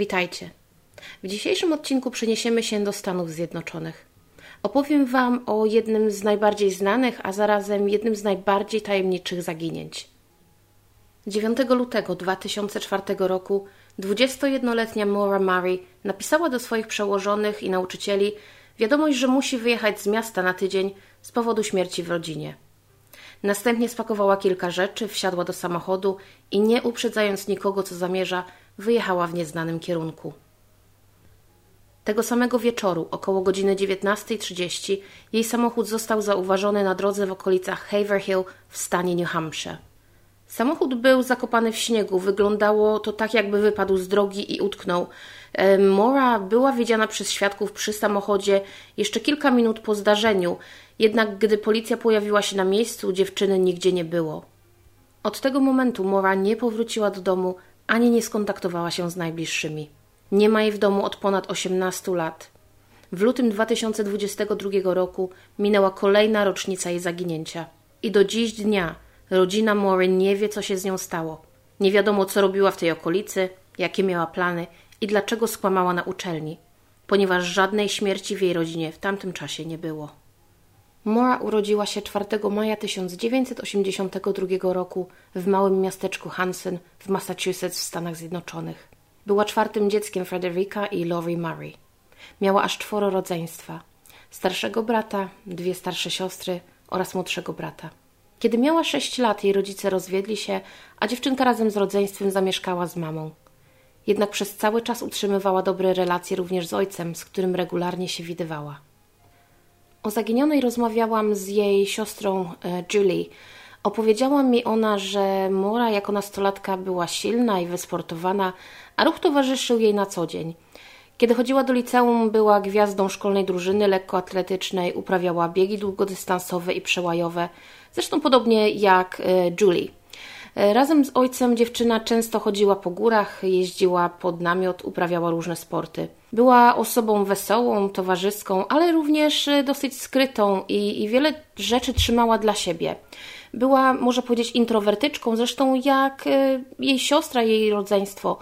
Witajcie. W dzisiejszym odcinku przeniesiemy się do Stanów Zjednoczonych. Opowiem Wam o jednym z najbardziej znanych, a zarazem jednym z najbardziej tajemniczych zaginięć. 9 lutego 2004 roku 21-letnia Maura Murray napisała do swoich przełożonych i nauczycieli wiadomość, że musi wyjechać z miasta na tydzień z powodu śmierci w rodzinie. Następnie spakowała kilka rzeczy, wsiadła do samochodu i nie uprzedzając nikogo, co zamierza, wyjechała w nieznanym kierunku. Tego samego wieczoru, około godziny 19.30, jej samochód został zauważony na drodze w okolicach Haverhill w stanie New Hampshire. Samochód był zakopany w śniegu, wyglądało to tak, jakby wypadł z drogi i utknął. Mora była widziana przez świadków przy samochodzie jeszcze kilka minut po zdarzeniu, jednak gdy policja pojawiła się na miejscu, dziewczyny nigdzie nie było. Od tego momentu Mora nie powróciła do domu ani nie skontaktowała się z najbliższymi. Nie ma jej w domu od ponad 18 lat. W lutym 2022 roku minęła kolejna rocznica jej zaginięcia. I do dziś dnia rodzina Mory nie wie, co się z nią stało. Nie wiadomo, co robiła w tej okolicy, jakie miała plany i dlaczego skłamała na uczelni, ponieważ żadnej śmierci w jej rodzinie w tamtym czasie nie było. Mora urodziła się 4 maja 1982 roku w małym miasteczku Hanson w Massachusetts w Stanach Zjednoczonych. Była czwartym dzieckiem Frederica i Laurie Murray. Miała aż czworo rodzeństwa: starszego brata, dwie starsze siostry oraz młodszego brata. Kiedy miała sześć lat, jej rodzice rozwiedli się, a dziewczynka razem z rodzeństwem zamieszkała z mamą. Jednak przez cały czas utrzymywała dobre relacje również z ojcem, z którym regularnie się widywała. O zaginionej rozmawiałam z jej siostrą e, Julie. Opowiedziała mi ona, że Mora jako nastolatka była silna i wysportowana, a ruch towarzyszył jej na co dzień. Kiedy chodziła do liceum, była gwiazdą szkolnej drużyny lekkoatletycznej, uprawiała biegi długodystansowe i przełajowe, zresztą podobnie jak e, Julie. E, razem z ojcem dziewczyna często chodziła po górach, jeździła pod namiot, uprawiała różne sporty. Była osobą wesołą, towarzyską, ale również e, dosyć skrytą i, i wiele rzeczy trzymała dla siebie. Była, można powiedzieć, introwertyczką, zresztą jak e, jej siostra, jej rodzeństwo.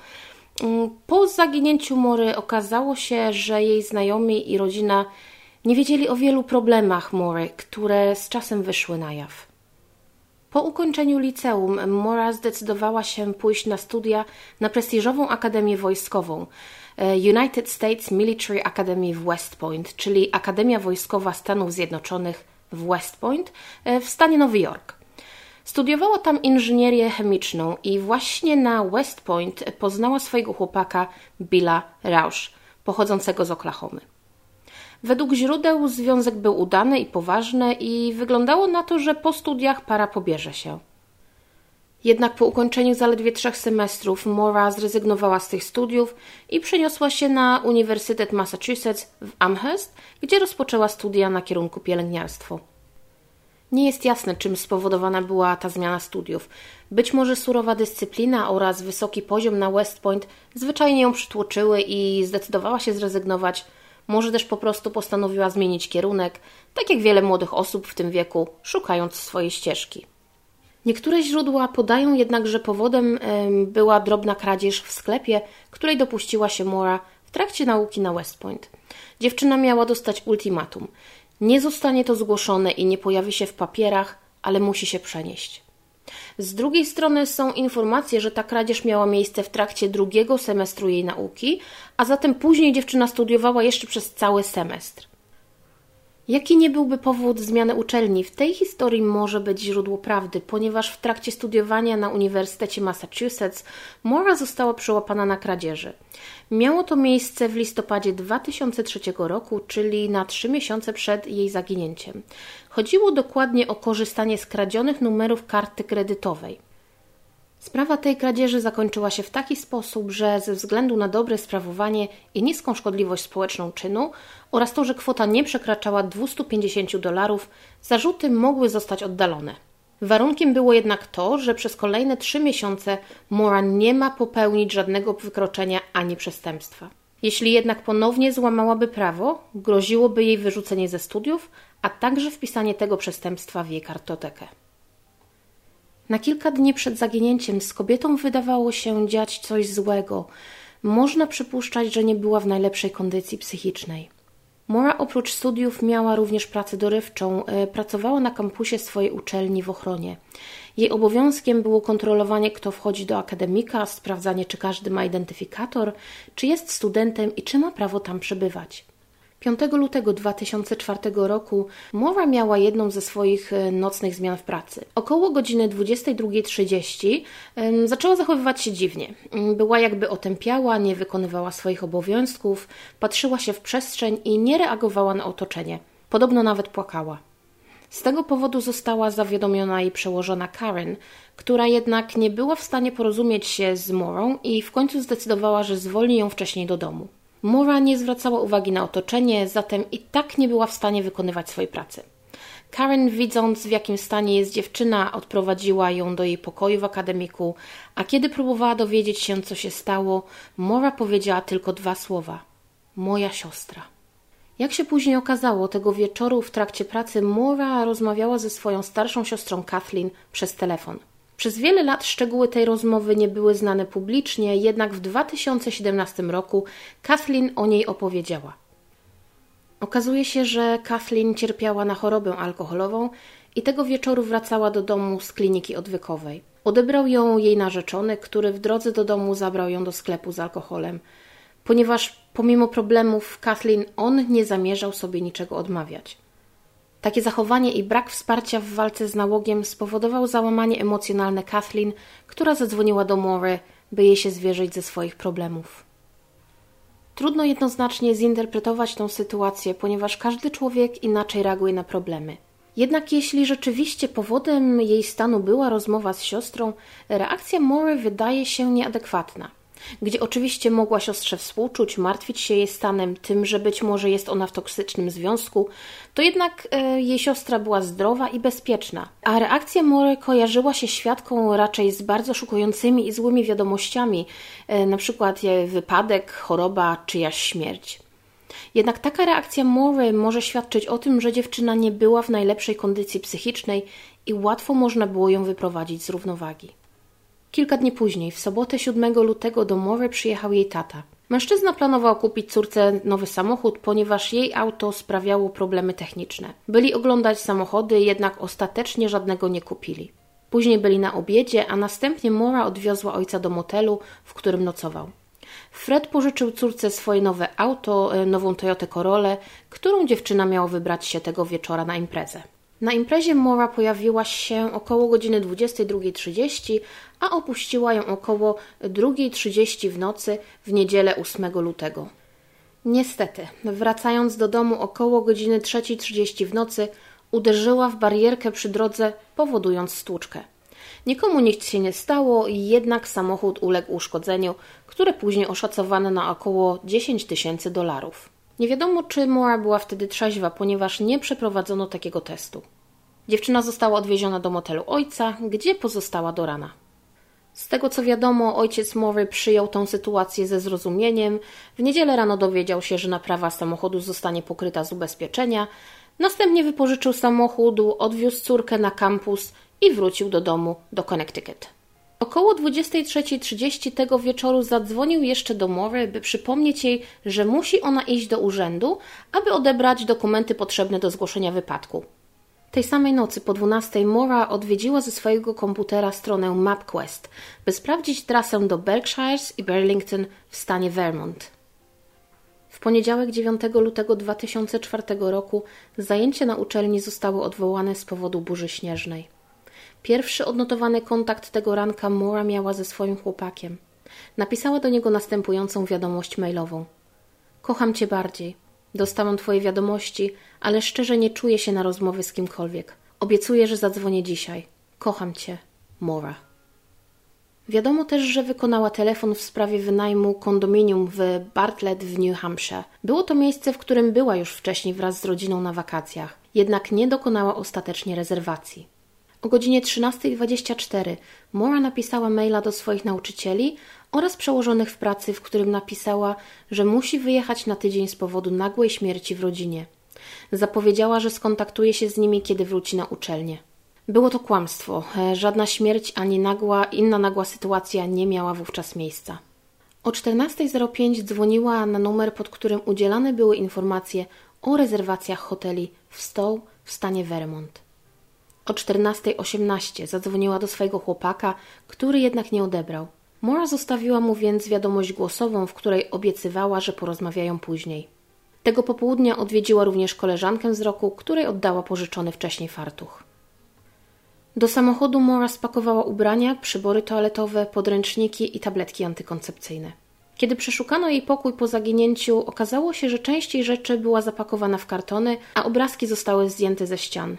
Mm, po zaginięciu Mory okazało się, że jej znajomi i rodzina nie wiedzieli o wielu problemach Mory, które z czasem wyszły na jaw. Po ukończeniu liceum Mora zdecydowała się pójść na studia na prestiżową akademię wojskową e, United States Military Academy w West Point, czyli Akademia Wojskowa Stanów Zjednoczonych w West Point e, w stanie Nowy Jork. Studiowała tam inżynierię chemiczną i właśnie na West Point poznała swojego chłopaka Billa Rausch, pochodzącego z Oklahomy. Według źródeł związek był udany i poważny i wyglądało na to, że po studiach para pobierze się. Jednak po ukończeniu zaledwie trzech semestrów Mora zrezygnowała z tych studiów i przeniosła się na Uniwersytet Massachusetts w Amherst, gdzie rozpoczęła studia na kierunku pielęgniarstwo. Nie jest jasne, czym spowodowana była ta zmiana studiów. Być może surowa dyscyplina oraz wysoki poziom na West Point zwyczajnie ją przytłoczyły i zdecydowała się zrezygnować – może też po prostu postanowiła zmienić kierunek, tak jak wiele młodych osób w tym wieku, szukając swojej ścieżki. Niektóre źródła podają jednak, że powodem była drobna kradzież w sklepie, której dopuściła się Mora w trakcie nauki na West Point. Dziewczyna miała dostać ultimatum. Nie zostanie to zgłoszone i nie pojawi się w papierach, ale musi się przenieść. Z drugiej strony są informacje, że ta kradzież miała miejsce w trakcie drugiego semestru jej nauki, a zatem później dziewczyna studiowała jeszcze przez cały semestr. Jaki nie byłby powód zmiany uczelni? W tej historii może być źródło prawdy, ponieważ w trakcie studiowania na Uniwersytecie Massachusetts Mora została przyłapana na kradzieży. Miało to miejsce w listopadzie 2003 roku, czyli na trzy miesiące przed jej zaginięciem. Chodziło dokładnie o korzystanie z kradzionych numerów karty kredytowej. Sprawa tej kradzieży zakończyła się w taki sposób, że ze względu na dobre sprawowanie i niską szkodliwość społeczną czynu oraz to, że kwota nie przekraczała 250 dolarów, zarzuty mogły zostać oddalone. Warunkiem było jednak to, że przez kolejne trzy miesiące Moran nie ma popełnić żadnego wykroczenia ani przestępstwa. Jeśli jednak ponownie złamałaby prawo, groziłoby jej wyrzucenie ze studiów, a także wpisanie tego przestępstwa w jej kartotekę. Na kilka dni przed zaginięciem z kobietą wydawało się dziać coś złego. można przypuszczać, że nie była w najlepszej kondycji psychicznej. Mora oprócz studiów miała również pracę dorywczą. E, pracowała na kampusie swojej uczelni w ochronie. Jej obowiązkiem było kontrolowanie, kto wchodzi do akademika, sprawdzanie, czy każdy ma identyfikator, czy jest studentem i czy ma prawo tam przebywać. 5 lutego 2004 roku Mora miała jedną ze swoich e, nocnych zmian w pracy. Około godziny 22.30 zaczęła zachowywać się dziwnie. Mm, była jakby otępiała, nie wykonywała swoich obowiązków, patrzyła się w przestrzeń i nie reagowała na otoczenie. Podobno nawet płakała. Z tego powodu została zawiadomiona jej przełożona Karen, która jednak nie była w stanie porozumieć się z Morą i w końcu zdecydowała, że zwolni ją wcześniej do domu. Mora nie zwracała uwagi na otoczenie, zatem i tak nie była w stanie wykonywać swojej pracy. Karen, widząc w jakim stanie jest dziewczyna, odprowadziła ją do jej pokoju w akademiku, a kiedy próbowała dowiedzieć się, co się stało, Mora powiedziała tylko dwa słowa: Moja siostra. Jak się później okazało, tego wieczoru w trakcie pracy Mora rozmawiała ze swoją starszą siostrą Kathleen przez telefon. Przez wiele lat szczegóły tej rozmowy nie były znane publicznie, jednak w 2017 roku Kathleen o niej opowiedziała. Okazuje się, że Kathleen cierpiała na chorobę alkoholową i tego wieczoru wracała do domu z kliniki odwykowej. Odebrał ją jej narzeczony, który w drodze do domu zabrał ją do sklepu z alkoholem, ponieważ pomimo problemów Kathleen on nie zamierzał sobie niczego odmawiać. Takie zachowanie i brak wsparcia w walce z nałogiem spowodował załamanie emocjonalne Kathleen, która zadzwoniła do Mory, by jej się zwierzyć ze swoich problemów. Trudno jednoznacznie zinterpretować tę sytuację, ponieważ każdy człowiek inaczej reaguje na problemy. Jednak jeśli rzeczywiście powodem jej stanu była rozmowa z siostrą, reakcja Mory wydaje się nieadekwatna gdzie oczywiście mogła siostrze współczuć, martwić się jej stanem, tym, że być może jest ona w toksycznym związku, to jednak e, jej siostra była zdrowa i bezpieczna, a reakcja Mory kojarzyła się świadką raczej z bardzo szokującymi i złymi wiadomościami, e, przykład wypadek, choroba, czyjaś śmierć. Jednak taka reakcja Mory może świadczyć o tym, że dziewczyna nie była w najlepszej kondycji psychicznej i łatwo można było ją wyprowadzić z równowagi. Kilka dni później, w sobotę 7 lutego do Mory przyjechał jej tata. Mężczyzna planował kupić córce nowy samochód, ponieważ jej auto sprawiało problemy techniczne. Byli oglądać samochody, jednak ostatecznie żadnego nie kupili. Później byli na obiedzie, a następnie Mora odwiozła ojca do motelu, w którym nocował. Fred pożyczył córce swoje nowe auto, e, nową Toyotę Corollę, którą dziewczyna miała wybrać się tego wieczora na imprezę. Na imprezie Mora pojawiła się około godziny 22.30, a opuściła ją około 2.30 w nocy w niedzielę 8 lutego. Niestety, wracając do domu około godziny 3.30 w nocy, uderzyła w barierkę przy drodze, powodując stłuczkę. Nikomu nic się nie stało, jednak samochód uległ uszkodzeniu, które później oszacowano na około 10 tysięcy dolarów. Nie wiadomo, czy Moa była wtedy trzeźwa, ponieważ nie przeprowadzono takiego testu. Dziewczyna została odwieziona do motelu ojca, gdzie pozostała do rana. Z tego co wiadomo, ojciec Mory przyjął tę sytuację ze zrozumieniem. W niedzielę rano dowiedział się, że naprawa samochodu zostanie pokryta z ubezpieczenia. Następnie wypożyczył samochód, odwiózł córkę na kampus i wrócił do domu do Connecticut. Około 23.30 tego wieczoru zadzwonił jeszcze do Mory, by przypomnieć jej, że musi ona iść do urzędu, aby odebrać dokumenty potrzebne do zgłoszenia wypadku. Tej samej nocy po 12 Mora odwiedziła ze swojego komputera stronę MapQuest, by sprawdzić trasę do Berkshires i Burlington w stanie Vermont. W poniedziałek 9 lutego 2004 roku zajęcia na uczelni zostały odwołane z powodu burzy śnieżnej. Pierwszy odnotowany kontakt tego ranka Mora miała ze swoim chłopakiem. Napisała do niego następującą wiadomość mailową: Kocham cię bardziej. Dostałam twoje wiadomości, ale szczerze nie czuję się na rozmowy z kimkolwiek. Obiecuję, że zadzwonię dzisiaj. Kocham cię. Mora. Wiadomo też, że wykonała telefon w sprawie wynajmu kondominium w Bartlett w New Hampshire. Było to miejsce, w którym była już wcześniej wraz z rodziną na wakacjach, jednak nie dokonała ostatecznie rezerwacji. O godzinie 13.24 Mora napisała maila do swoich nauczycieli oraz przełożonych w pracy, w którym napisała, że musi wyjechać na tydzień z powodu nagłej śmierci w rodzinie. Zapowiedziała, że skontaktuje się z nimi, kiedy wróci na uczelnię. Było to kłamstwo. E, żadna śmierć ani nagła, inna nagła sytuacja nie miała wówczas miejsca. O 14.05 dzwoniła na numer, pod którym udzielane były informacje o rezerwacjach hoteli w Stowe w stanie Vermont. O 14.18 zadzwoniła do swojego chłopaka, który jednak nie odebrał. Mora zostawiła mu więc wiadomość głosową, w której obiecywała, że porozmawiają później. Tego popołudnia odwiedziła również koleżankę z roku, której oddała pożyczony wcześniej fartuch. Do samochodu Mora spakowała ubrania, przybory toaletowe, podręczniki i tabletki antykoncepcyjne. Kiedy przeszukano jej pokój po zaginięciu, okazało się, że część jej rzeczy była zapakowana w kartony, a obrazki zostały zdjęte ze ścian.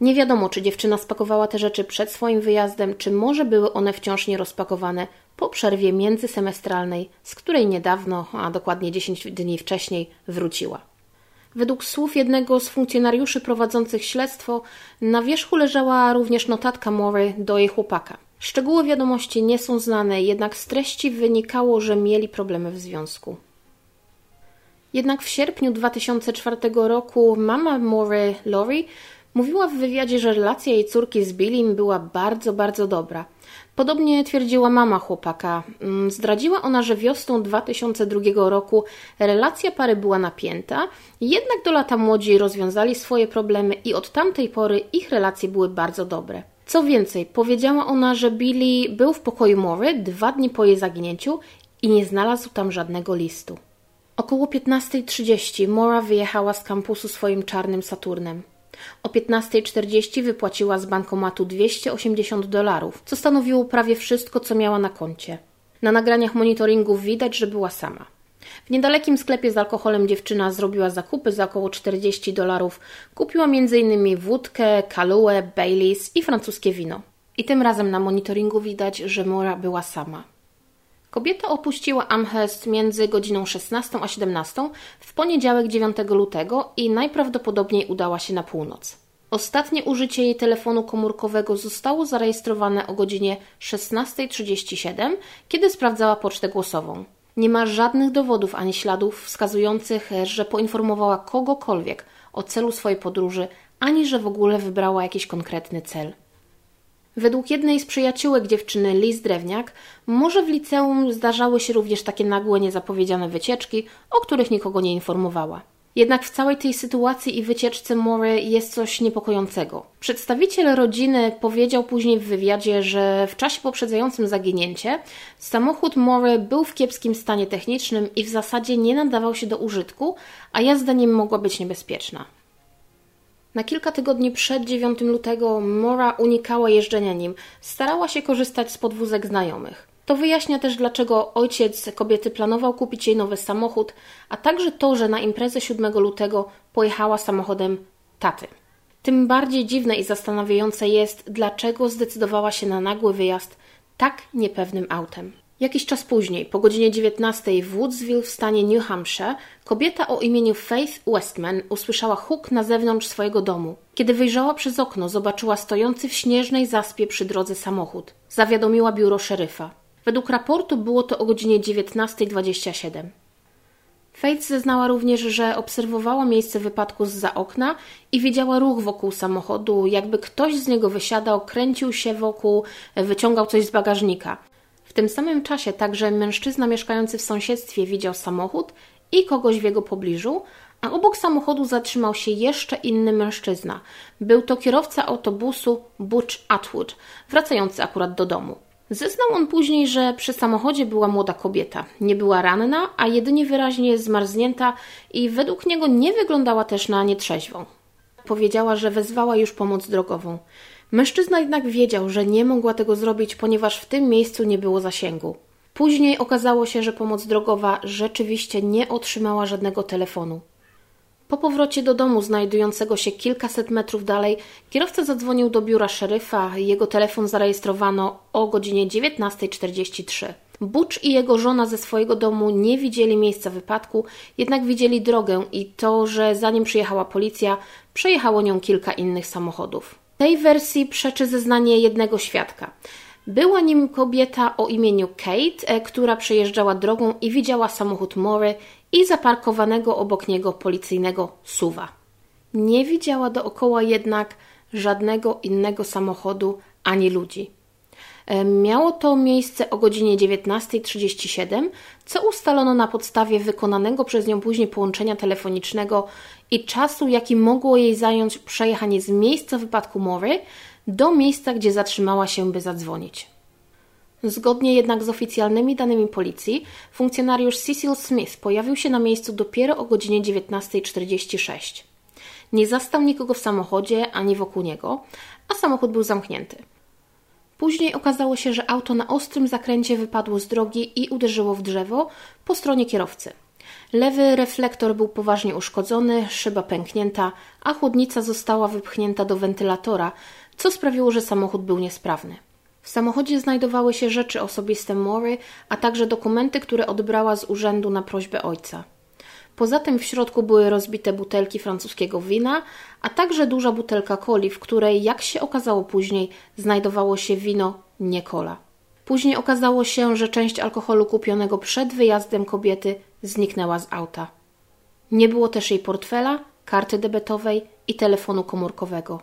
Nie wiadomo, czy dziewczyna spakowała te rzeczy przed swoim wyjazdem, czy może były one wciąż nierozpakowane po przerwie międzysemestralnej, z której niedawno, a dokładnie 10 dni wcześniej, wróciła. Według słów jednego z funkcjonariuszy prowadzących śledztwo, na wierzchu leżała również notatka Mory do jej chłopaka. Szczegóły wiadomości nie są znane, jednak z treści wynikało, że mieli problemy w związku. Jednak w sierpniu 2004 roku mama Mory, Lori, mówiła w wywiadzie, że relacja jej córki z Billim była bardzo, bardzo dobra. Podobnie twierdziła mama chłopaka. Mm, zdradziła ona, że wiosną 2002 roku relacja pary była napięta, jednak do lata młodzi rozwiązali swoje problemy i od tamtej pory ich relacje były bardzo dobre. Co więcej, powiedziała ona, że Billy był w pokoju Mory dwa dni po jej zaginięciu i nie znalazł tam żadnego listu. Około 15.30 Mora wyjechała z kampusu swoim czarnym Saturnem. O 15.40 wypłaciła z bankomatu 280 dolarów, co stanowiło prawie wszystko, co miała na koncie. Na nagraniach monitoringu widać, że była sama. W niedalekim sklepie z alkoholem dziewczyna zrobiła zakupy za około 40 dolarów. Kupiła m.in. wódkę, kaluę, Baileys i francuskie wino. I tym razem na monitoringu widać, że Mora była sama. Kobieta opuściła Amherst między godziną 16 a 17 w poniedziałek 9 lutego i najprawdopodobniej udała się na północ. Ostatnie użycie jej telefonu komórkowego zostało zarejestrowane o godzinie 16.37, kiedy sprawdzała pocztę głosową. Nie ma żadnych dowodów ani śladów wskazujących, że poinformowała kogokolwiek o celu swojej podróży, ani że w ogóle wybrała jakiś konkretny cel. Według jednej z przyjaciółek dziewczyny Liz Drewniak, może w liceum zdarzały się również takie nagłe, niezapowiedziane wycieczki, o których nikogo nie informowała. Jednak w całej tej sytuacji i wycieczce Mory jest coś niepokojącego. Przedstawiciel rodziny powiedział później w wywiadzie, że w czasie poprzedzającym zaginięcie samochód Mory był w kiepskim stanie technicznym i w zasadzie nie nadawał się do użytku, a jazda nim mogła być niebezpieczna. Na kilka tygodni przed 9 lutego Mora unikała jeżdżenia nim, starała się korzystać z podwózek znajomych. To wyjaśnia też, dlaczego ojciec kobiety planował kupić jej nowy samochód, a także to, że na imprezę 7 lutego pojechała samochodem taty. Tym bardziej dziwne i zastanawiające jest, dlaczego zdecydowała się na nagły wyjazd tak niepewnym autem. Jakiś czas później, po godzinie 19 w Woodsville w stanie New Hampshire, kobieta o imieniu Faith Westman usłyszała huk na zewnątrz swojego domu. Kiedy wyjrzała przez okno, zobaczyła stojący w śnieżnej zaspie przy drodze samochód. Zawiadomiła biuro szeryfa. Według raportu było to o godzinie 19.27. Faith zeznała również, że obserwowała miejsce wypadku z za okna i widziała ruch wokół samochodu, jakby ktoś z niego wysiadał, kręcił się wokół, wyciągał coś z bagażnika. Tym samym czasie także mężczyzna mieszkający w sąsiedztwie widział samochód i kogoś w jego pobliżu, a obok samochodu zatrzymał się jeszcze inny mężczyzna. Był to kierowca autobusu Butch Atwood, wracający akurat do domu. Zeznał on później, że przy samochodzie była młoda kobieta. Nie była ranna, a jedynie wyraźnie zmarznięta i według niego nie wyglądała też na nietrzeźwą. Powiedziała, że wezwała już pomoc drogową. Mężczyzna jednak wiedział, że nie mogła tego zrobić, ponieważ w tym miejscu nie było zasięgu. Później okazało się, że pomoc drogowa rzeczywiście nie otrzymała żadnego telefonu. Po powrocie do domu, znajdującego się kilkaset metrów dalej, kierowca zadzwonił do biura szeryfa. Jego telefon zarejestrowano o godzinie 19.43. Butch i jego żona ze swojego domu nie widzieli miejsca wypadku, jednak widzieli drogę i to, że zanim przyjechała policja, przejechało nią kilka innych samochodów. Tej wersji przeczy zeznanie jednego świadka. Była nim kobieta o imieniu Kate, e, która przejeżdżała drogą i widziała samochód Mory i zaparkowanego obok niego policyjnego suwa. Nie widziała dookoła jednak żadnego innego samochodu ani ludzi. E, miało to miejsce o godzinie 19.37, co ustalono na podstawie wykonanego przez nią później połączenia telefonicznego i czasu, jaki mogło jej zająć przejechanie z miejsca wypadku Mory do miejsca, gdzie zatrzymała się, by zadzwonić. Zgodnie jednak z oficjalnymi danymi policji, funkcjonariusz Cecil Smith pojawił się na miejscu dopiero o godzinie 19.46. Nie zastał nikogo w samochodzie ani wokół niego, a samochód był zamknięty. Później okazało się, że auto na ostrym zakręcie wypadło z drogi i uderzyło w drzewo po stronie kierowcy. Lewy reflektor był poważnie uszkodzony, szyba pęknięta, a chłodnica została wypchnięta do wentylatora, co sprawiło, że samochód był niesprawny. W samochodzie znajdowały się rzeczy osobiste Mory, a także dokumenty, które odbrała z urzędu na prośbę ojca. Poza tym w środku były rozbite butelki francuskiego wina, a także duża butelka coli, w której, jak się okazało później, znajdowało się wino nie cola. Później okazało się, że część alkoholu kupionego przed wyjazdem kobiety zniknęła z auta. Nie było też jej portfela, karty debetowej i telefonu komórkowego.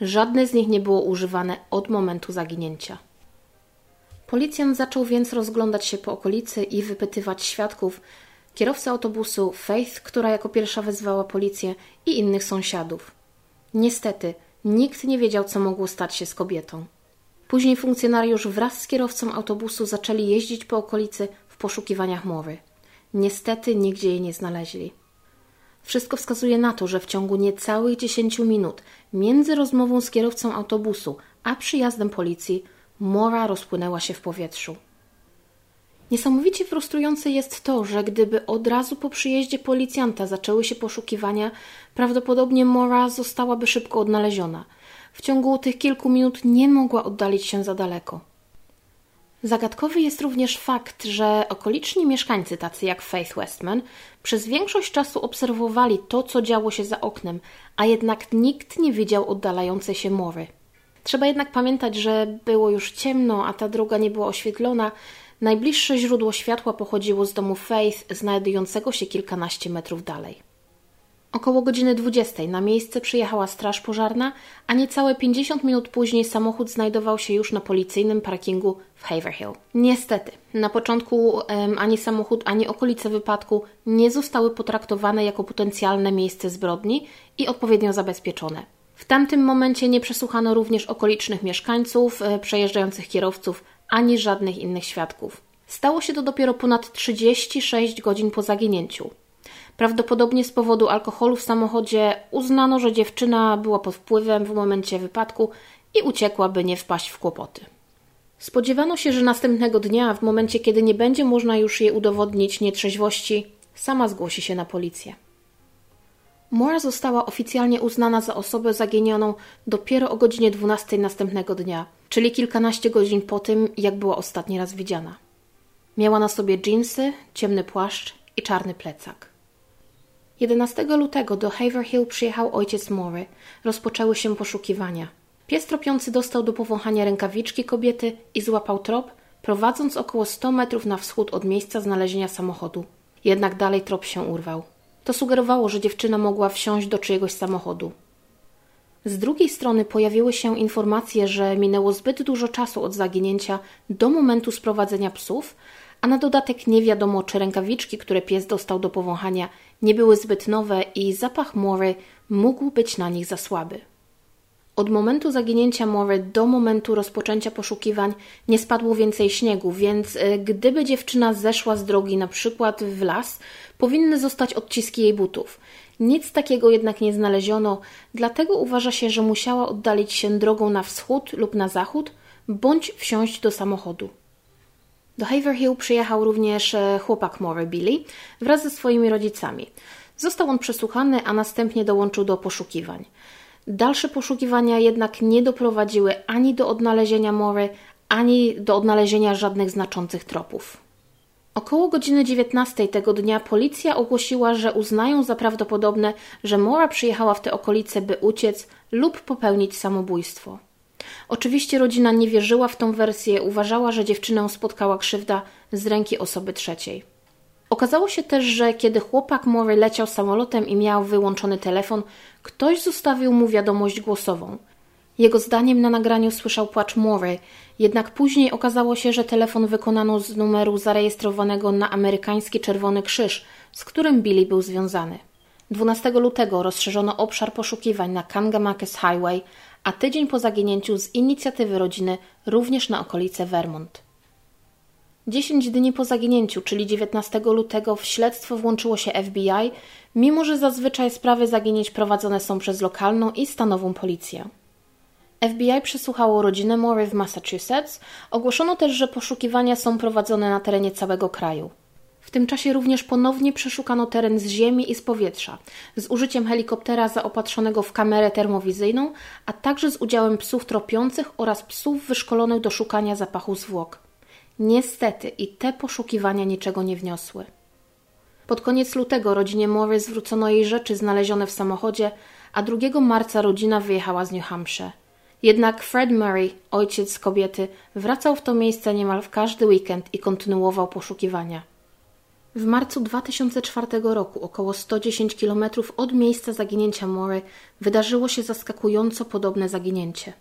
Żadne z nich nie było używane od momentu zaginięcia. Policjant zaczął więc rozglądać się po okolicy i wypytywać świadków, kierowcę autobusu Faith, która jako pierwsza wezwała policję i innych sąsiadów. Niestety, nikt nie wiedział, co mogło stać się z kobietą. Później funkcjonariusz wraz z kierowcą autobusu zaczęli jeździć po okolicy w poszukiwaniach mowy. Niestety nigdzie jej nie znaleźli. Wszystko wskazuje na to, że w ciągu niecałych 10 minut między rozmową z kierowcą autobusu a przyjazdem policji mora rozpłynęła się w powietrzu. Niesamowicie frustrujące jest to, że gdyby od razu po przyjeździe policjanta zaczęły się poszukiwania, prawdopodobnie Mora zostałaby szybko odnaleziona. W ciągu tych kilku minut nie mogła oddalić się za daleko. Zagadkowy jest również fakt, że okoliczni mieszkańcy, tacy jak Faith Westman, przez większość czasu obserwowali to, co działo się za oknem, a jednak nikt nie widział oddalającej się mory. Trzeba jednak pamiętać, że było już ciemno, a ta droga nie była oświetlona, Najbliższe źródło światła pochodziło z domu Faith, znajdującego się kilkanaście metrów dalej. Około godziny 20 na miejsce przyjechała straż pożarna, a niecałe 50 minut później samochód znajdował się już na policyjnym parkingu w Haverhill. Niestety, na początku ani samochód, ani okolice wypadku nie zostały potraktowane jako potencjalne miejsce zbrodni i odpowiednio zabezpieczone. W tamtym momencie nie przesłuchano również okolicznych mieszkańców, e, przejeżdżających kierowców ani żadnych innych świadków. Stało się to dopiero ponad 36 godzin po zaginięciu. Prawdopodobnie z powodu alkoholu w samochodzie uznano, że dziewczyna była pod wpływem w momencie wypadku i uciekła, by nie wpaść w kłopoty. Spodziewano się, że następnego dnia, w momencie kiedy nie będzie można już jej udowodnić nietrzeźwości, sama zgłosi się na policję. Moore została oficjalnie uznana za osobę zaginioną dopiero o godzinie 12 następnego dnia, czyli kilkanaście godzin po tym, jak była ostatni raz widziana. Miała na sobie dżinsy, ciemny płaszcz i czarny plecak. 11 lutego do Haverhill przyjechał ojciec Mory. Rozpoczęły się poszukiwania. Pies tropiący dostał do powąchania rękawiczki kobiety i złapał trop, prowadząc około 100 metrów na wschód od miejsca znalezienia samochodu. Jednak dalej trop się urwał. To sugerowało, że dziewczyna mogła wsiąść do czyjegoś samochodu. Z drugiej strony pojawiły się informacje, że minęło zbyt dużo czasu od zaginięcia do momentu sprowadzenia psów, a na dodatek nie wiadomo, czy rękawiczki, które pies dostał do powąchania, nie były zbyt nowe i zapach mory mógł być na nich za słaby. Od momentu zaginięcia Mory do momentu rozpoczęcia poszukiwań nie spadło więcej śniegu, więc e, gdyby dziewczyna zeszła z drogi na przykład w las, powinny zostać odciski jej butów. Nic takiego jednak nie znaleziono, dlatego uważa się, że musiała oddalić się drogą na wschód lub na zachód, bądź wsiąść do samochodu. Do Haverhill przyjechał również e, chłopak Mory Billy wraz ze swoimi rodzicami. Został on przesłuchany, a następnie dołączył do poszukiwań. Dalsze poszukiwania jednak nie doprowadziły ani do odnalezienia Mory, ani do odnalezienia żadnych znaczących tropów. Około godziny 19 tego dnia policja ogłosiła, że uznają za prawdopodobne, że Mora przyjechała w te okolice, by uciec lub popełnić samobójstwo. Oczywiście rodzina nie wierzyła w tą wersję, uważała, że dziewczynę spotkała krzywda z ręki osoby trzeciej. Okazało się też, że kiedy chłopak Mory leciał samolotem i miał wyłączony telefon, ktoś zostawił mu wiadomość głosową. Jego zdaniem na nagraniu słyszał płacz Mory, jednak później okazało się, że telefon wykonano z numeru zarejestrowanego na amerykański Czerwony Krzyż, z którym Billy był związany. 12 lutego rozszerzono obszar poszukiwań na Kangamakes Highway, a tydzień po zaginięciu z inicjatywy rodziny również na okolice Vermont. Dziesięć dni po zaginięciu, czyli 19 lutego, w śledztwo włączyło się FBI, mimo że zazwyczaj sprawy zaginięć prowadzone są przez lokalną i stanową policję. FBI przesłuchało rodzinę Mory w Massachusetts. Ogłoszono też, że poszukiwania są prowadzone na terenie całego kraju. W tym czasie również ponownie przeszukano teren z ziemi i z powietrza, z użyciem helikoptera zaopatrzonego w kamerę termowizyjną, a także z udziałem psów tropiących oraz psów wyszkolonych do szukania zapachu zwłok. Niestety i te poszukiwania niczego nie wniosły. Pod koniec lutego rodzinie Mory zwrócono jej rzeczy znalezione w samochodzie, a 2 marca rodzina wyjechała z New Hampshire. Jednak Fred Murray, ojciec kobiety, wracał w to miejsce niemal w każdy weekend i kontynuował poszukiwania. W marcu 2004 roku, około 110 km od miejsca zaginięcia Mory, wydarzyło się zaskakująco podobne zaginięcie.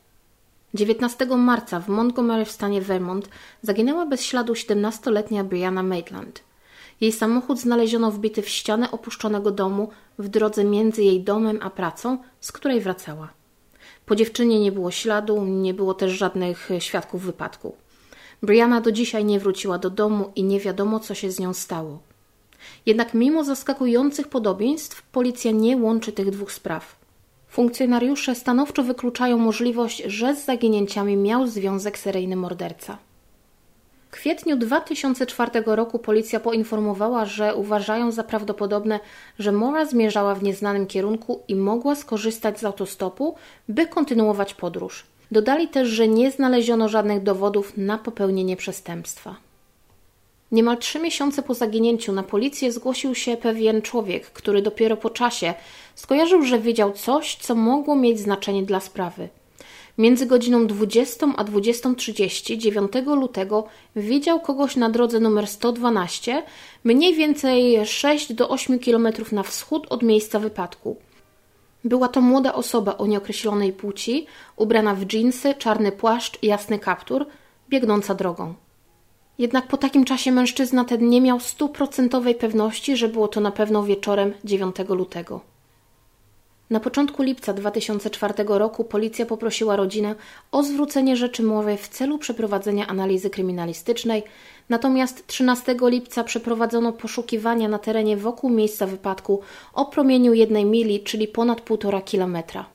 19 marca w Montgomery w stanie Vermont zaginęła bez śladu 17-letnia Brianna Maitland. Jej samochód znaleziono wbity w ścianę opuszczonego domu w drodze między jej domem a pracą, z której wracała. Po dziewczynie nie było śladu, nie było też żadnych świadków wypadku. Brianna do dzisiaj nie wróciła do domu i nie wiadomo, co się z nią stało. Jednak mimo zaskakujących podobieństw, policja nie łączy tych dwóch spraw. Funkcjonariusze stanowczo wykluczają możliwość, że z zaginięciami miał związek seryjny morderca. W kwietniu 2004 roku policja poinformowała, że uważają za prawdopodobne, że Mora zmierzała w nieznanym kierunku i mogła skorzystać z autostopu, by kontynuować podróż. Dodali też, że nie znaleziono żadnych dowodów na popełnienie przestępstwa. Niemal trzy miesiące po zaginięciu na policję zgłosił się pewien człowiek, który dopiero po czasie skojarzył, że wiedział coś, co mogło mieć znaczenie dla sprawy. Między godziną 20 a 20.30 9 lutego widział kogoś na drodze numer 112, mniej więcej 6 do 8 km na wschód od miejsca wypadku. Była to młoda osoba o nieokreślonej płci, ubrana w dżinsy, czarny płaszcz i jasny kaptur, biegnąca drogą. Jednak po takim czasie mężczyzna ten nie miał stuprocentowej pewności, że było to na pewno wieczorem 9 lutego. Na początku lipca 2004 roku policja poprosiła rodzinę o zwrócenie rzeczy mowy w celu przeprowadzenia analizy kryminalistycznej, natomiast 13 lipca przeprowadzono poszukiwania na terenie wokół miejsca wypadku o promieniu jednej mili, czyli ponad półtora kilometra.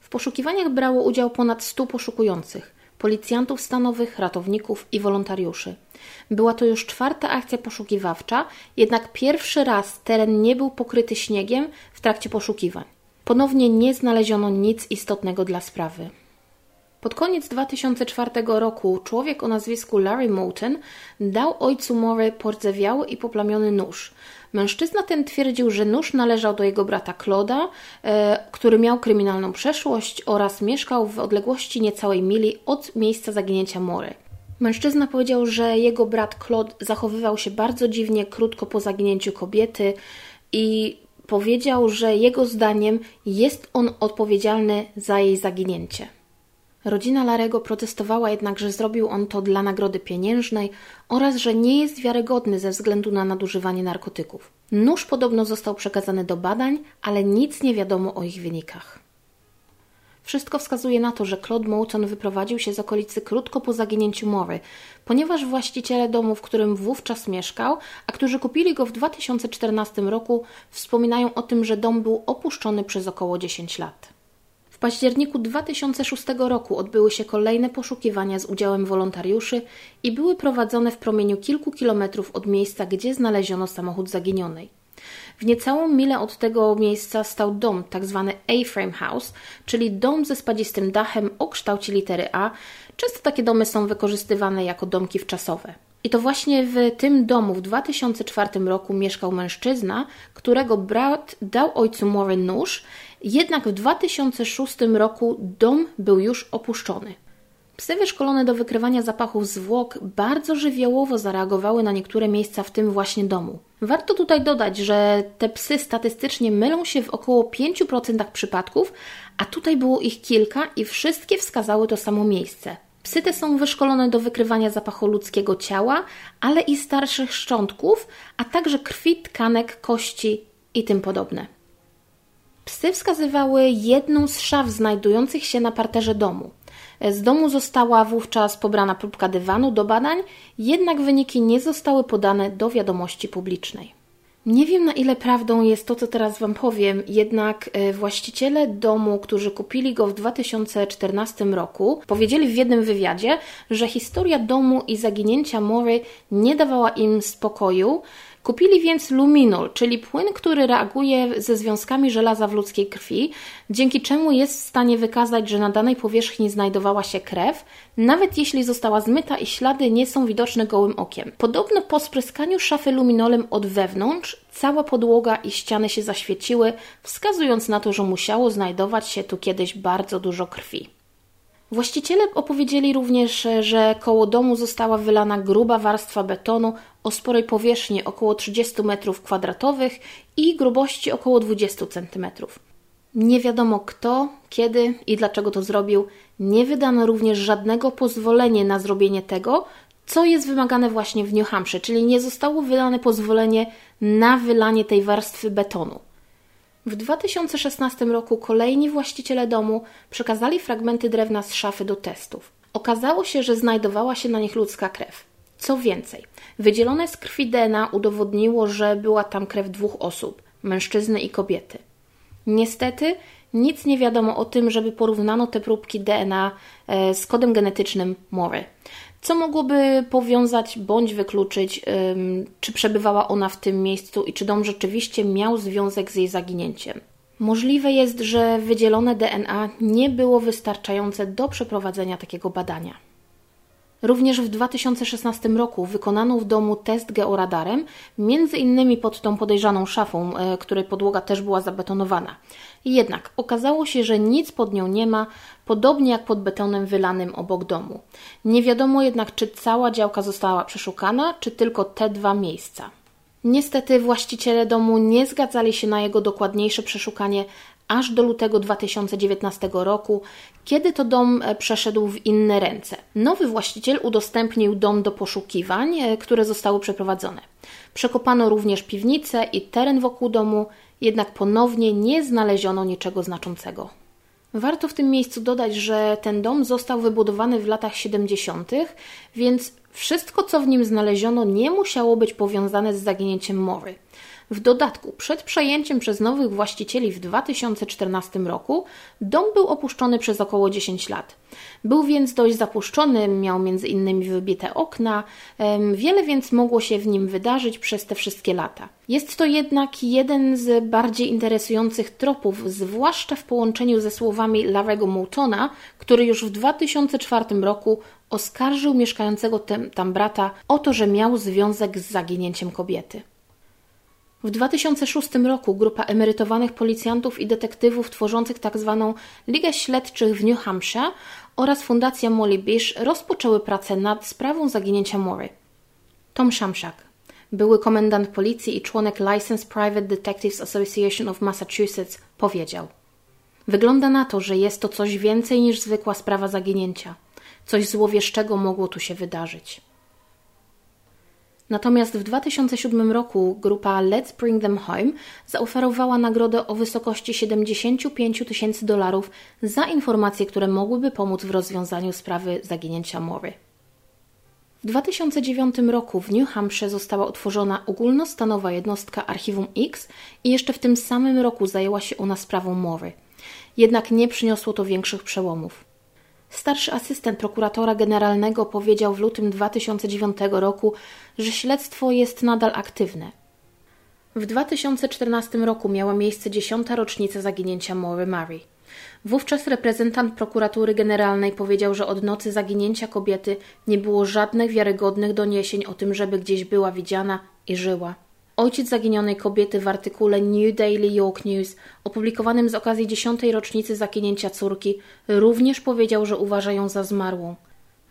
W poszukiwaniach brało udział ponad 100 poszukujących policjantów stanowych, ratowników i wolontariuszy. Była to już czwarta akcja poszukiwawcza, jednak pierwszy raz teren nie był pokryty śniegiem w trakcie poszukiwań. Ponownie nie znaleziono nic istotnego dla sprawy. Pod koniec 2004 roku człowiek o nazwisku Larry Moulton dał ojcu Mory pordzewiały i poplamiony nóż. Mężczyzna ten twierdził, że nóż należał do jego brata Claude'a, e, który miał kryminalną przeszłość oraz mieszkał w odległości niecałej mili od miejsca zaginięcia Mory. Mężczyzna powiedział, że jego brat Claude zachowywał się bardzo dziwnie krótko po zaginięciu kobiety i powiedział, że jego zdaniem jest on odpowiedzialny za jej zaginięcie. Rodzina Larego protestowała jednak, że zrobił on to dla nagrody pieniężnej oraz że nie jest wiarygodny ze względu na nadużywanie narkotyków. Nóż podobno został przekazany do badań, ale nic nie wiadomo o ich wynikach. Wszystko wskazuje na to, że Claude Mouton wyprowadził się z okolicy krótko po zaginięciu Mory, ponieważ właściciele domu, w którym wówczas mieszkał, a którzy kupili go w 2014 roku, wspominają o tym, że dom był opuszczony przez około 10 lat. W październiku 2006 roku odbyły się kolejne poszukiwania z udziałem wolontariuszy i były prowadzone w promieniu kilku kilometrów od miejsca, gdzie znaleziono samochód zaginionej. W niecałą milę od tego miejsca stał dom. Tak A-frame house, czyli dom ze spadzistym dachem o kształcie litery A. Często takie domy są wykorzystywane jako domki wczasowe. I to właśnie w tym domu w 2004 roku mieszkał mężczyzna, którego brat dał ojcu Mory nóż, jednak w 2006 roku dom był już opuszczony. Psy wyszkolone do wykrywania zapachów zwłok bardzo żywiołowo zareagowały na niektóre miejsca w tym właśnie domu. Warto tutaj dodać, że te psy statystycznie mylą się w około 5% przypadków, a tutaj było ich kilka i wszystkie wskazały to samo miejsce. Psy te są wyszkolone do wykrywania zapachu ludzkiego ciała, ale i starszych szczątków, a także krwi, tkanek, kości i tym podobne. Psy wskazywały jedną z szaf znajdujących się na parterze domu. Z domu została wówczas pobrana próbka dywanu do badań, jednak wyniki nie zostały podane do wiadomości publicznej. Nie wiem na ile prawdą jest to, co teraz Wam powiem, jednak e, właściciele domu, którzy kupili go w 2014 roku, powiedzieli w jednym wywiadzie, że historia domu i zaginięcia Mory nie dawała im spokoju, Kupili więc luminol, czyli płyn, który reaguje ze związkami żelaza w ludzkiej krwi, dzięki czemu jest w stanie wykazać, że na danej powierzchni znajdowała się krew, nawet jeśli została zmyta i ślady nie są widoczne gołym okiem. Podobno po spryskaniu szafy luminolem od wewnątrz, cała podłoga i ściany się zaświeciły, wskazując na to, że musiało znajdować się tu kiedyś bardzo dużo krwi. Właściciele opowiedzieli również, że koło domu została wylana gruba warstwa betonu o sporej powierzchni około 30 m2 i grubości około 20 cm. Nie wiadomo kto, kiedy i dlaczego to zrobił. Nie wydano również żadnego pozwolenia na zrobienie tego, co jest wymagane właśnie w New Hampshire, czyli nie zostało wydane pozwolenie na wylanie tej warstwy betonu. W 2016 roku kolejni właściciele domu przekazali fragmenty drewna z szafy do testów. Okazało się, że znajdowała się na nich ludzka krew. Co więcej, wydzielone z krwi DNA udowodniło, że była tam krew dwóch osób mężczyzny i kobiety. Niestety, nic nie wiadomo o tym, żeby porównano te próbki DNA e, z kodem genetycznym Mory co mogłoby powiązać bądź wykluczyć, czy przebywała ona w tym miejscu i czy dom rzeczywiście miał związek z jej zaginięciem. Możliwe jest, że wydzielone DNA nie było wystarczające do przeprowadzenia takiego badania. Również w 2016 roku wykonano w domu test georadarem, między innymi pod tą podejrzaną szafą, e, której podłoga też była zabetonowana. Jednak okazało się, że nic pod nią nie ma, podobnie jak pod betonem wylanym obok domu. Nie wiadomo jednak, czy cała działka została przeszukana, czy tylko te dwa miejsca. Niestety właściciele domu nie zgadzali się na jego dokładniejsze przeszukanie, aż do lutego 2019 roku, kiedy to dom e, przeszedł w inne ręce. Nowy właściciel udostępnił dom do poszukiwań, e, które zostały przeprowadzone. Przekopano również piwnicę i teren wokół domu, jednak ponownie nie znaleziono niczego znaczącego. Warto w tym miejscu dodać, że ten dom został wybudowany w latach 70., więc wszystko, co w nim znaleziono, nie musiało być powiązane z zaginięciem Mory. W dodatku, przed przejęciem przez nowych właścicieli w 2014 roku, dom był opuszczony przez około 10 lat. Był więc dość zapuszczony, miał między innymi wybite okna, wiele więc mogło się w nim wydarzyć przez te wszystkie lata. Jest to jednak jeden z bardziej interesujących tropów, zwłaszcza w połączeniu ze słowami Larego Moultona, który już w 2004 roku oskarżył mieszkającego tam brata o to, że miał związek z zaginięciem kobiety. W 2006 roku grupa emerytowanych policjantów i detektywów tworzących tzw. Tak Ligę Śledczych w New Hampshire oraz Fundacja Molly Bish rozpoczęły pracę nad sprawą zaginięcia Mory. Tom Shamshak, były komendant policji i członek Licensed Private Detectives Association of Massachusetts, powiedział: Wygląda na to, że jest to coś więcej niż zwykła sprawa zaginięcia. Coś złowieszczego mogło tu się wydarzyć. Natomiast w 2007 roku grupa Let's Bring Them Home zaoferowała nagrodę o wysokości 75 tysięcy dolarów za informacje, które mogłyby pomóc w rozwiązaniu sprawy zaginięcia Mory. W 2009 roku w New Hampshire została utworzona ogólnostanowa jednostka Archiwum X i jeszcze w tym samym roku zajęła się ona sprawą Mory. Jednak nie przyniosło to większych przełomów. Starszy asystent prokuratora generalnego powiedział w lutym 2009 roku, że śledztwo jest nadal aktywne. W 2014 roku miała miejsce dziesiąta rocznica zaginięcia Mory Murray. Wówczas reprezentant prokuratury generalnej powiedział, że od nocy zaginięcia kobiety nie było żadnych wiarygodnych doniesień o tym, żeby gdzieś była widziana i żyła. Ojciec zaginionej kobiety w artykule New Daily York News opublikowanym z okazji dziesiątej rocznicy zaginięcia córki również powiedział, że uważa ją za zmarłą.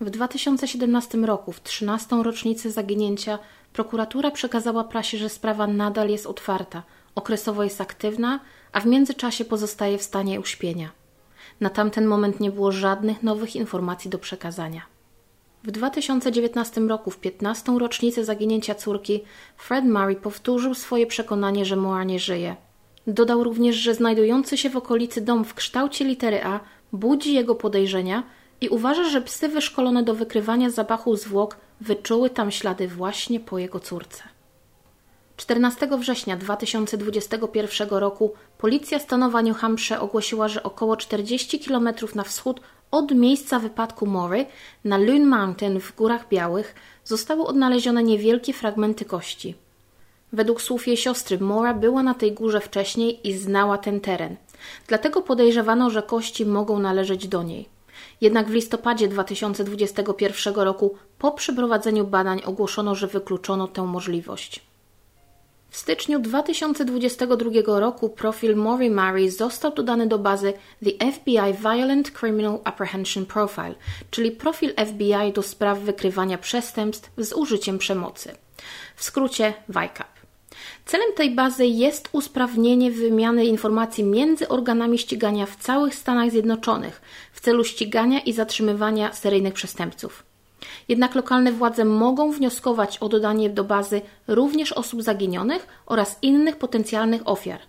W 2017 roku, w 13. rocznicę zaginięcia, prokuratura przekazała prasie, że sprawa nadal jest otwarta, okresowo jest aktywna, a w międzyczasie pozostaje w stanie uśpienia. Na tamten moment nie było żadnych nowych informacji do przekazania. W 2019 roku, w 15. rocznicę zaginięcia córki, Fred Murray powtórzył swoje przekonanie, że Moa nie żyje. Dodał również, że znajdujący się w okolicy dom w kształcie litery A budzi jego podejrzenia i uważa, że psy wyszkolone do wykrywania zapachu zwłok wyczuły tam ślady właśnie po jego córce. 14 września 2021 roku policja stanowa New Hampshire ogłosiła, że około 40 km na wschód od miejsca wypadku Mory na Loon Mountain w Górach Białych zostały odnalezione niewielkie fragmenty kości. Według słów jej siostry, Mora była na tej górze wcześniej i znała ten teren. Dlatego podejrzewano, że kości mogą należeć do niej. Jednak w listopadzie 2021 roku, po przeprowadzeniu badań, ogłoszono, że wykluczono tę możliwość. W styczniu 2022 roku profil Maury Murray został dodany do bazy The FBI Violent Criminal Apprehension Profile, czyli profil FBI do spraw wykrywania przestępstw z użyciem przemocy. W skrócie VICAP. Celem tej bazy jest usprawnienie wymiany informacji między organami ścigania w całych Stanach Zjednoczonych w celu ścigania i zatrzymywania seryjnych przestępców. Jednak lokalne władze mogą wnioskować o dodanie do bazy również osób zaginionych oraz innych potencjalnych ofiar.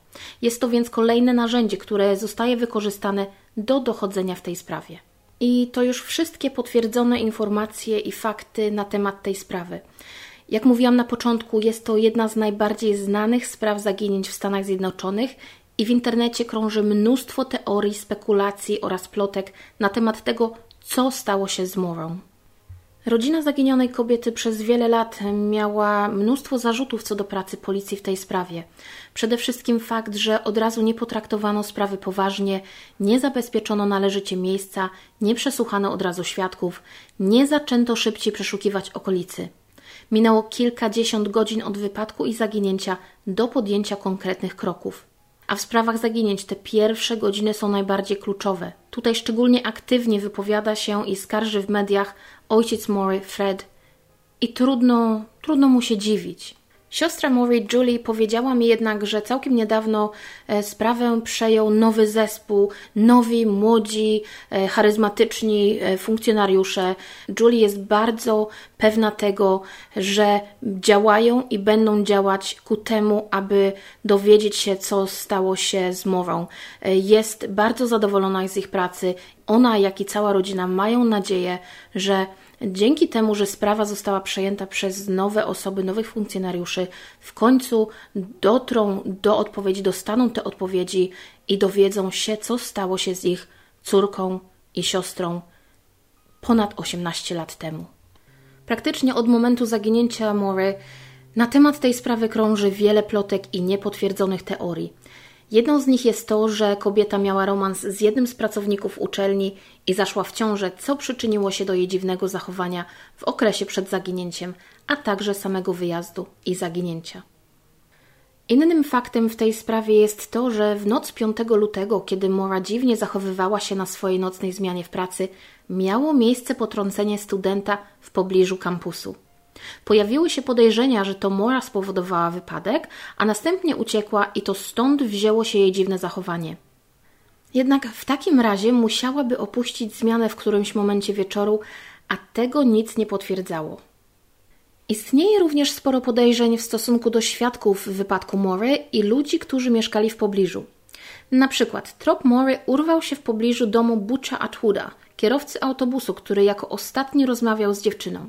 Jest to więc kolejne narzędzie, które zostaje wykorzystane do dochodzenia w tej sprawie. I to już wszystkie potwierdzone informacje i fakty na temat tej sprawy. Jak mówiłam na początku, jest to jedna z najbardziej znanych spraw zaginięć w Stanach Zjednoczonych i w internecie krąży mnóstwo teorii, spekulacji oraz plotek na temat tego, co stało się z Morą. Rodzina zaginionej kobiety przez wiele lat miała mnóstwo zarzutów co do pracy policji w tej sprawie. Przede wszystkim fakt, że od razu nie potraktowano sprawy poważnie, nie zabezpieczono należycie miejsca, nie przesłuchano od razu świadków, nie zaczęto szybciej przeszukiwać okolicy. Minęło kilkadziesiąt godzin od wypadku i zaginięcia do podjęcia konkretnych kroków. A w sprawach zaginięć te pierwsze godziny są najbardziej kluczowe. Tutaj szczególnie aktywnie wypowiada się i skarży w mediach ojciec Mory, Fred. I trudno, trudno mu się dziwić. Siostra Maury Julie powiedziała mi jednak, że całkiem niedawno e, sprawę przejął nowy zespół, nowi, młodzi, e, charyzmatyczni e, funkcjonariusze. Julie jest bardzo pewna tego, że działają i będą działać ku temu, aby dowiedzieć się, co stało się z Morą. Jest bardzo zadowolona z ich pracy. Ona, jak i cała rodzina mają nadzieję, że Dzięki temu, że sprawa została przejęta przez nowe osoby, nowych funkcjonariuszy, w końcu dotrą do odpowiedzi, dostaną te odpowiedzi i dowiedzą się, co stało się z ich córką i siostrą ponad 18 lat temu. Praktycznie od momentu zaginięcia Mory na temat tej sprawy krąży wiele plotek i niepotwierdzonych teorii. Jedną z nich jest to, że kobieta miała romans z jednym z pracowników uczelni i zaszła w ciążę, co przyczyniło się do jej dziwnego zachowania w okresie przed zaginięciem, a także samego wyjazdu i zaginięcia. Innym faktem w tej sprawie jest to, że w noc 5 lutego, kiedy Mora dziwnie zachowywała się na swojej nocnej zmianie w pracy, miało miejsce potrącenie studenta w pobliżu kampusu. Pojawiły się podejrzenia, że to Mora spowodowała wypadek, a następnie uciekła i to stąd wzięło się jej dziwne zachowanie. Jednak w takim razie musiałaby opuścić zmianę w którymś momencie wieczoru, a tego nic nie potwierdzało. Istnieje również sporo podejrzeń w stosunku do świadków wypadku Mory i ludzi, którzy mieszkali w pobliżu. Na przykład trop Mory urwał się w pobliżu domu Butcha Atwooda, kierowcy autobusu, który jako ostatni rozmawiał z dziewczyną.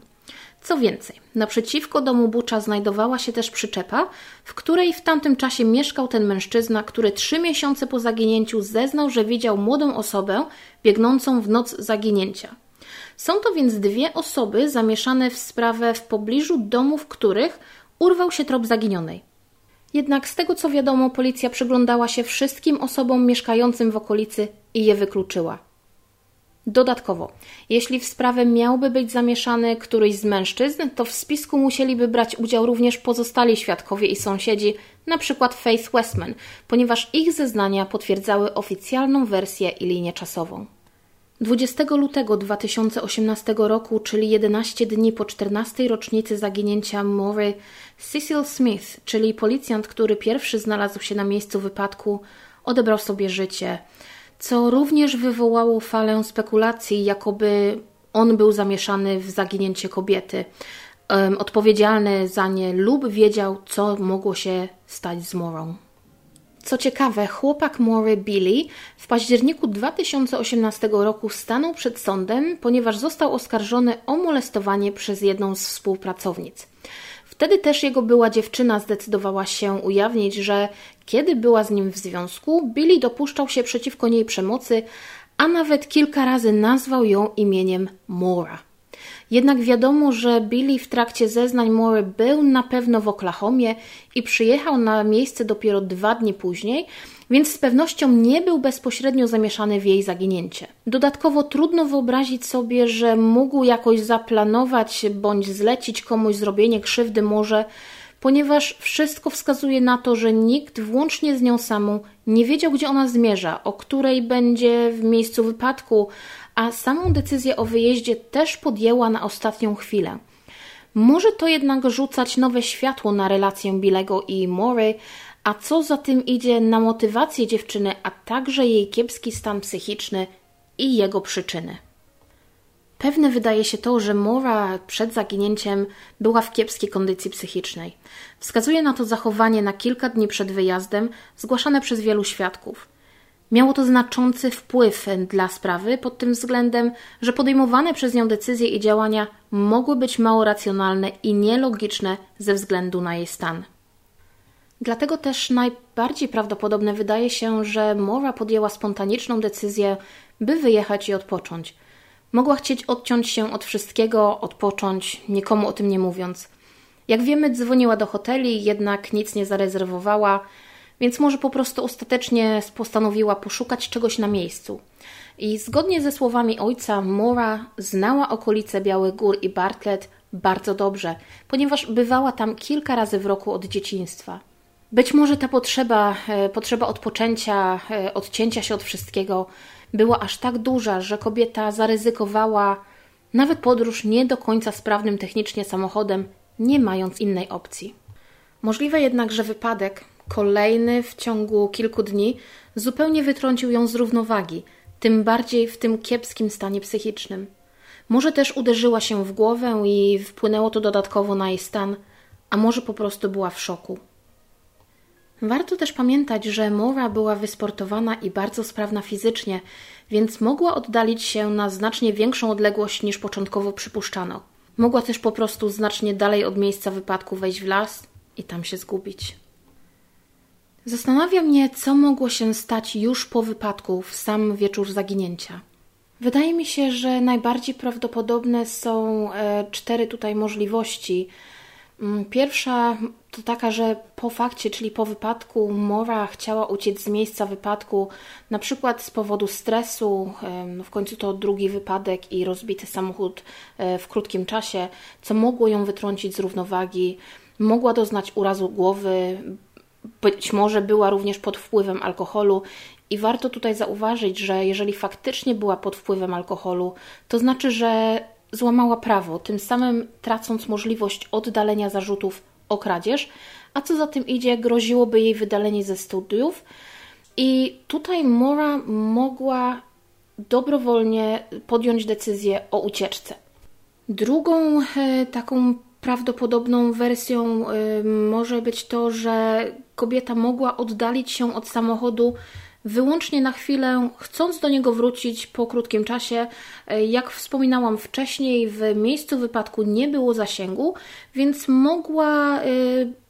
Co więcej, naprzeciwko domu Bucza znajdowała się też przyczepa, w której w tamtym czasie mieszkał ten mężczyzna, który trzy miesiące po zaginięciu zeznał, że widział młodą osobę biegnącą w noc zaginięcia. Są to więc dwie osoby zamieszane w sprawę w pobliżu domu, w których urwał się trop zaginionej. Jednak z tego co wiadomo, policja przyglądała się wszystkim osobom mieszkającym w okolicy i je wykluczyła. Dodatkowo, jeśli w sprawę miałby być zamieszany któryś z mężczyzn, to w spisku musieliby brać udział również pozostali świadkowie i sąsiedzi, np. Faith Westman, ponieważ ich zeznania potwierdzały oficjalną wersję i linię czasową. 20 lutego 2018 roku, czyli 11 dni po 14 rocznicy zaginięcia Mory, Cecil Smith, czyli policjant, który pierwszy znalazł się na miejscu wypadku, odebrał sobie życie, co również wywołało falę spekulacji, jakoby on był zamieszany w zaginięcie kobiety, odpowiedzialny za nie lub wiedział, co mogło się stać z Morą. Co ciekawe, chłopak Mory Billy w październiku 2018 roku stanął przed sądem, ponieważ został oskarżony o molestowanie przez jedną z współpracownic. Wtedy też jego była dziewczyna zdecydowała się ujawnić, że kiedy była z nim w związku, Billy dopuszczał się przeciwko niej przemocy, a nawet kilka razy nazwał ją imieniem Mora. Jednak wiadomo, że Billy w trakcie zeznań Mory był na pewno w Oklahomie i przyjechał na miejsce dopiero dwa dni później, więc z pewnością nie był bezpośrednio zamieszany w jej zaginięcie. Dodatkowo trudno wyobrazić sobie, że mógł jakoś zaplanować bądź zlecić komuś zrobienie krzywdy może, ponieważ wszystko wskazuje na to, że nikt, włącznie z nią samą, nie wiedział, gdzie ona zmierza, o której będzie w miejscu wypadku, a samą decyzję o wyjeździe też podjęła na ostatnią chwilę. Może to jednak rzucać nowe światło na relację Bilego i Mory, a co za tym idzie na motywację dziewczyny, a także jej kiepski stan psychiczny i jego przyczyny. Pewne wydaje się to, że Mora przed zaginięciem była w kiepskiej kondycji psychicznej. Wskazuje na to zachowanie na kilka dni przed wyjazdem, zgłaszane przez wielu świadków. Miało to znaczący wpływ dla sprawy pod tym względem, że podejmowane przez nią decyzje i działania mogły być mało racjonalne i nielogiczne ze względu na jej stan. Dlatego też najbardziej prawdopodobne wydaje się, że Mora podjęła spontaniczną decyzję, by wyjechać i odpocząć. Mogła chcieć odciąć się od wszystkiego, odpocząć, nikomu o tym nie mówiąc. Jak wiemy, dzwoniła do hoteli, jednak nic nie zarezerwowała, więc może po prostu ostatecznie postanowiła poszukać czegoś na miejscu. I zgodnie ze słowami ojca, Mora znała okolice Białych Gór i Bartlett bardzo dobrze, ponieważ bywała tam kilka razy w roku od dzieciństwa. Być może ta potrzeba, e, potrzeba odpoczęcia, e, odcięcia się od wszystkiego była aż tak duża, że kobieta zaryzykowała nawet podróż nie do końca sprawnym technicznie samochodem, nie mając innej opcji. Możliwe jednak, że wypadek, kolejny w ciągu kilku dni, zupełnie wytrącił ją z równowagi, tym bardziej w tym kiepskim stanie psychicznym. Może też uderzyła się w głowę i wpłynęło to dodatkowo na jej stan, a może po prostu była w szoku. Warto też pamiętać, że Mora była wysportowana i bardzo sprawna fizycznie, więc mogła oddalić się na znacznie większą odległość niż początkowo przypuszczano. Mogła też po prostu znacznie dalej od miejsca wypadku wejść w las i tam się zgubić. Zastanawia mnie, co mogło się stać już po wypadku, w sam wieczór zaginięcia. Wydaje mi się, że najbardziej prawdopodobne są e, cztery tutaj możliwości. Mm, pierwsza to taka, że po fakcie, czyli po wypadku, Mora chciała uciec z miejsca wypadku, na przykład z powodu stresu, w końcu to drugi wypadek i rozbity samochód e, w krótkim czasie, co mogło ją wytrącić z równowagi. Mogła doznać urazu głowy, być może była również pod wpływem alkoholu. I warto tutaj zauważyć, że jeżeli faktycznie była pod wpływem alkoholu, to znaczy, że złamała prawo, tym samym tracąc możliwość oddalenia zarzutów o kradzież, a co za tym idzie, groziłoby jej wydalenie ze studiów. I tutaj Mora mogła dobrowolnie podjąć decyzję o ucieczce. Drugą e, taką prawdopodobną wersją może być to, że kobieta mogła oddalić się od samochodu wyłącznie na chwilę, chcąc do niego wrócić po krótkim czasie. E, jak wspominałam wcześniej, w miejscu wypadku nie było zasięgu, więc mogła e,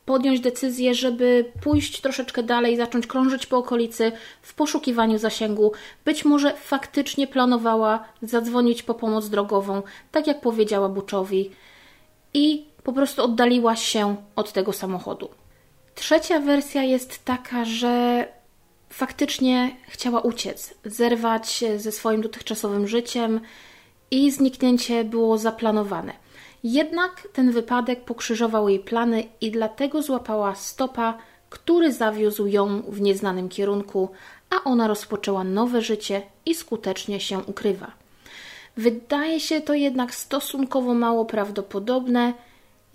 podjąć decyzję, żeby pójść troszeczkę dalej, zacząć krążyć po okolicy w poszukiwaniu zasięgu. Być może faktycznie planowała zadzwonić po pomoc drogową, tak jak powiedziała Buczowi, i po prostu oddaliła się od tego samochodu. Trzecia wersja jest taka, że faktycznie chciała uciec, zerwać ze swoim dotychczasowym życiem i zniknięcie było zaplanowane. Jednak ten wypadek pokrzyżował jej plany i dlatego złapała stopa który zawiózł ją w nieznanym kierunku, a ona rozpoczęła nowe życie i skutecznie się ukrywa. Wydaje się to jednak stosunkowo mało prawdopodobne.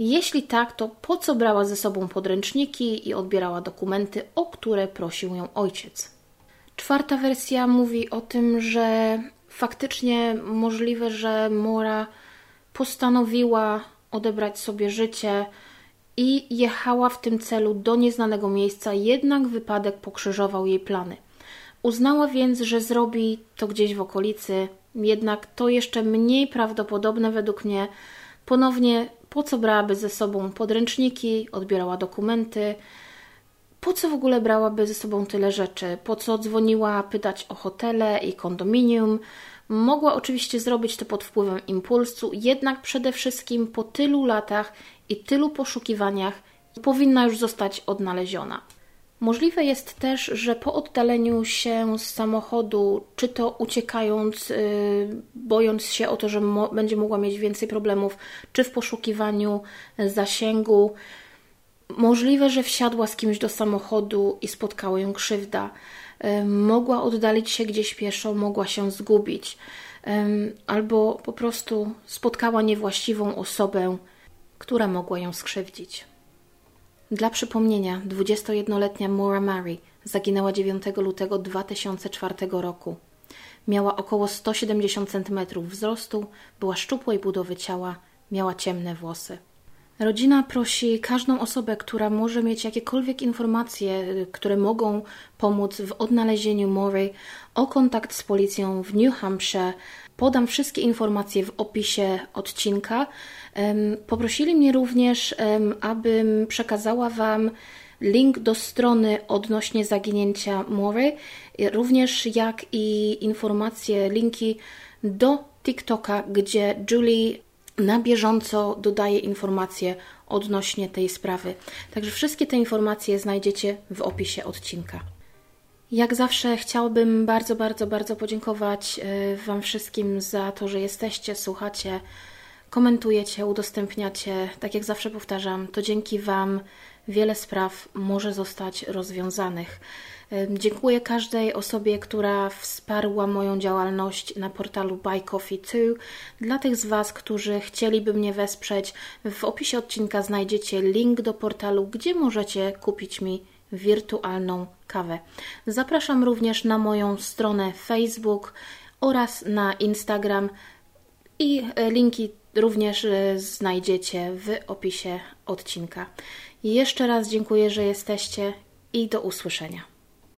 Jeśli tak, to po co brała ze sobą podręczniki i odbierała dokumenty, o które prosił ją ojciec? Czwarta wersja mówi o tym, że faktycznie możliwe, że Mora postanowiła odebrać sobie życie i jechała w tym celu do nieznanego miejsca, jednak wypadek pokrzyżował jej plany. Uznała więc, że zrobi to gdzieś w okolicy, jednak to jeszcze mniej prawdopodobne według mnie. Ponownie, po co brałaby ze sobą podręczniki, odbierała dokumenty, po co w ogóle brałaby ze sobą tyle rzeczy, po co dzwoniła pytać o hotele i kondominium. Mogła oczywiście zrobić to pod wpływem impulsu, jednak przede wszystkim po tylu latach i tylu poszukiwaniach powinna już zostać odnaleziona. Możliwe jest też, że po oddaleniu się z samochodu, czy to uciekając, yy, bojąc się o to, że mo będzie mogła mieć więcej problemów, czy w poszukiwaniu zasięgu, możliwe, że wsiadła z kimś do samochodu i spotkała ją krzywda. Yy, mogła oddalić się gdzieś pieszo, mogła się zgubić, albo po prostu spotkała niewłaściwą osobę, która mogła ją skrzywdzić. Dla przypomnienia, 21-letnia Maura Murray zaginęła 9 lutego 2004 roku. Miała około 170 cm wzrostu, była szczupłej budowy ciała, miała ciemne włosy. Rodzina prosi każdą osobę, która może mieć jakiekolwiek informacje, które mogą pomóc w odnalezieniu Murray, o kontakt z policją w New Hampshire. Podam wszystkie informacje w opisie odcinka. Poprosili mnie również, abym przekazała Wam link do strony odnośnie zaginięcia Murray, również jak i informacje, linki do TikToka, gdzie Julie na bieżąco dodaje informacje odnośnie tej sprawy. Także wszystkie te informacje znajdziecie w opisie odcinka. Jak zawsze chciałbym bardzo, bardzo, bardzo podziękować e, Wam wszystkim za to, że jesteście, słuchacie, komentujecie, udostępniacie. Tak jak zawsze powtarzam, to dzięki Wam wiele spraw może zostać rozwiązanych. Dziękuję każdej osobie, która wsparła moją działalność na portalu Buy Coffee 2. Dla tych z Was, którzy chcieliby mnie wesprzeć, w opisie odcinka znajdziecie link do portalu, gdzie możecie kupić mi wirtualną kawę. Zapraszam również na moją stronę Facebook oraz na Instagram i e, linki również e, znajdziecie w opisie odcinka. Jeszcze raz dziękuję, że jesteście i do usłyszenia.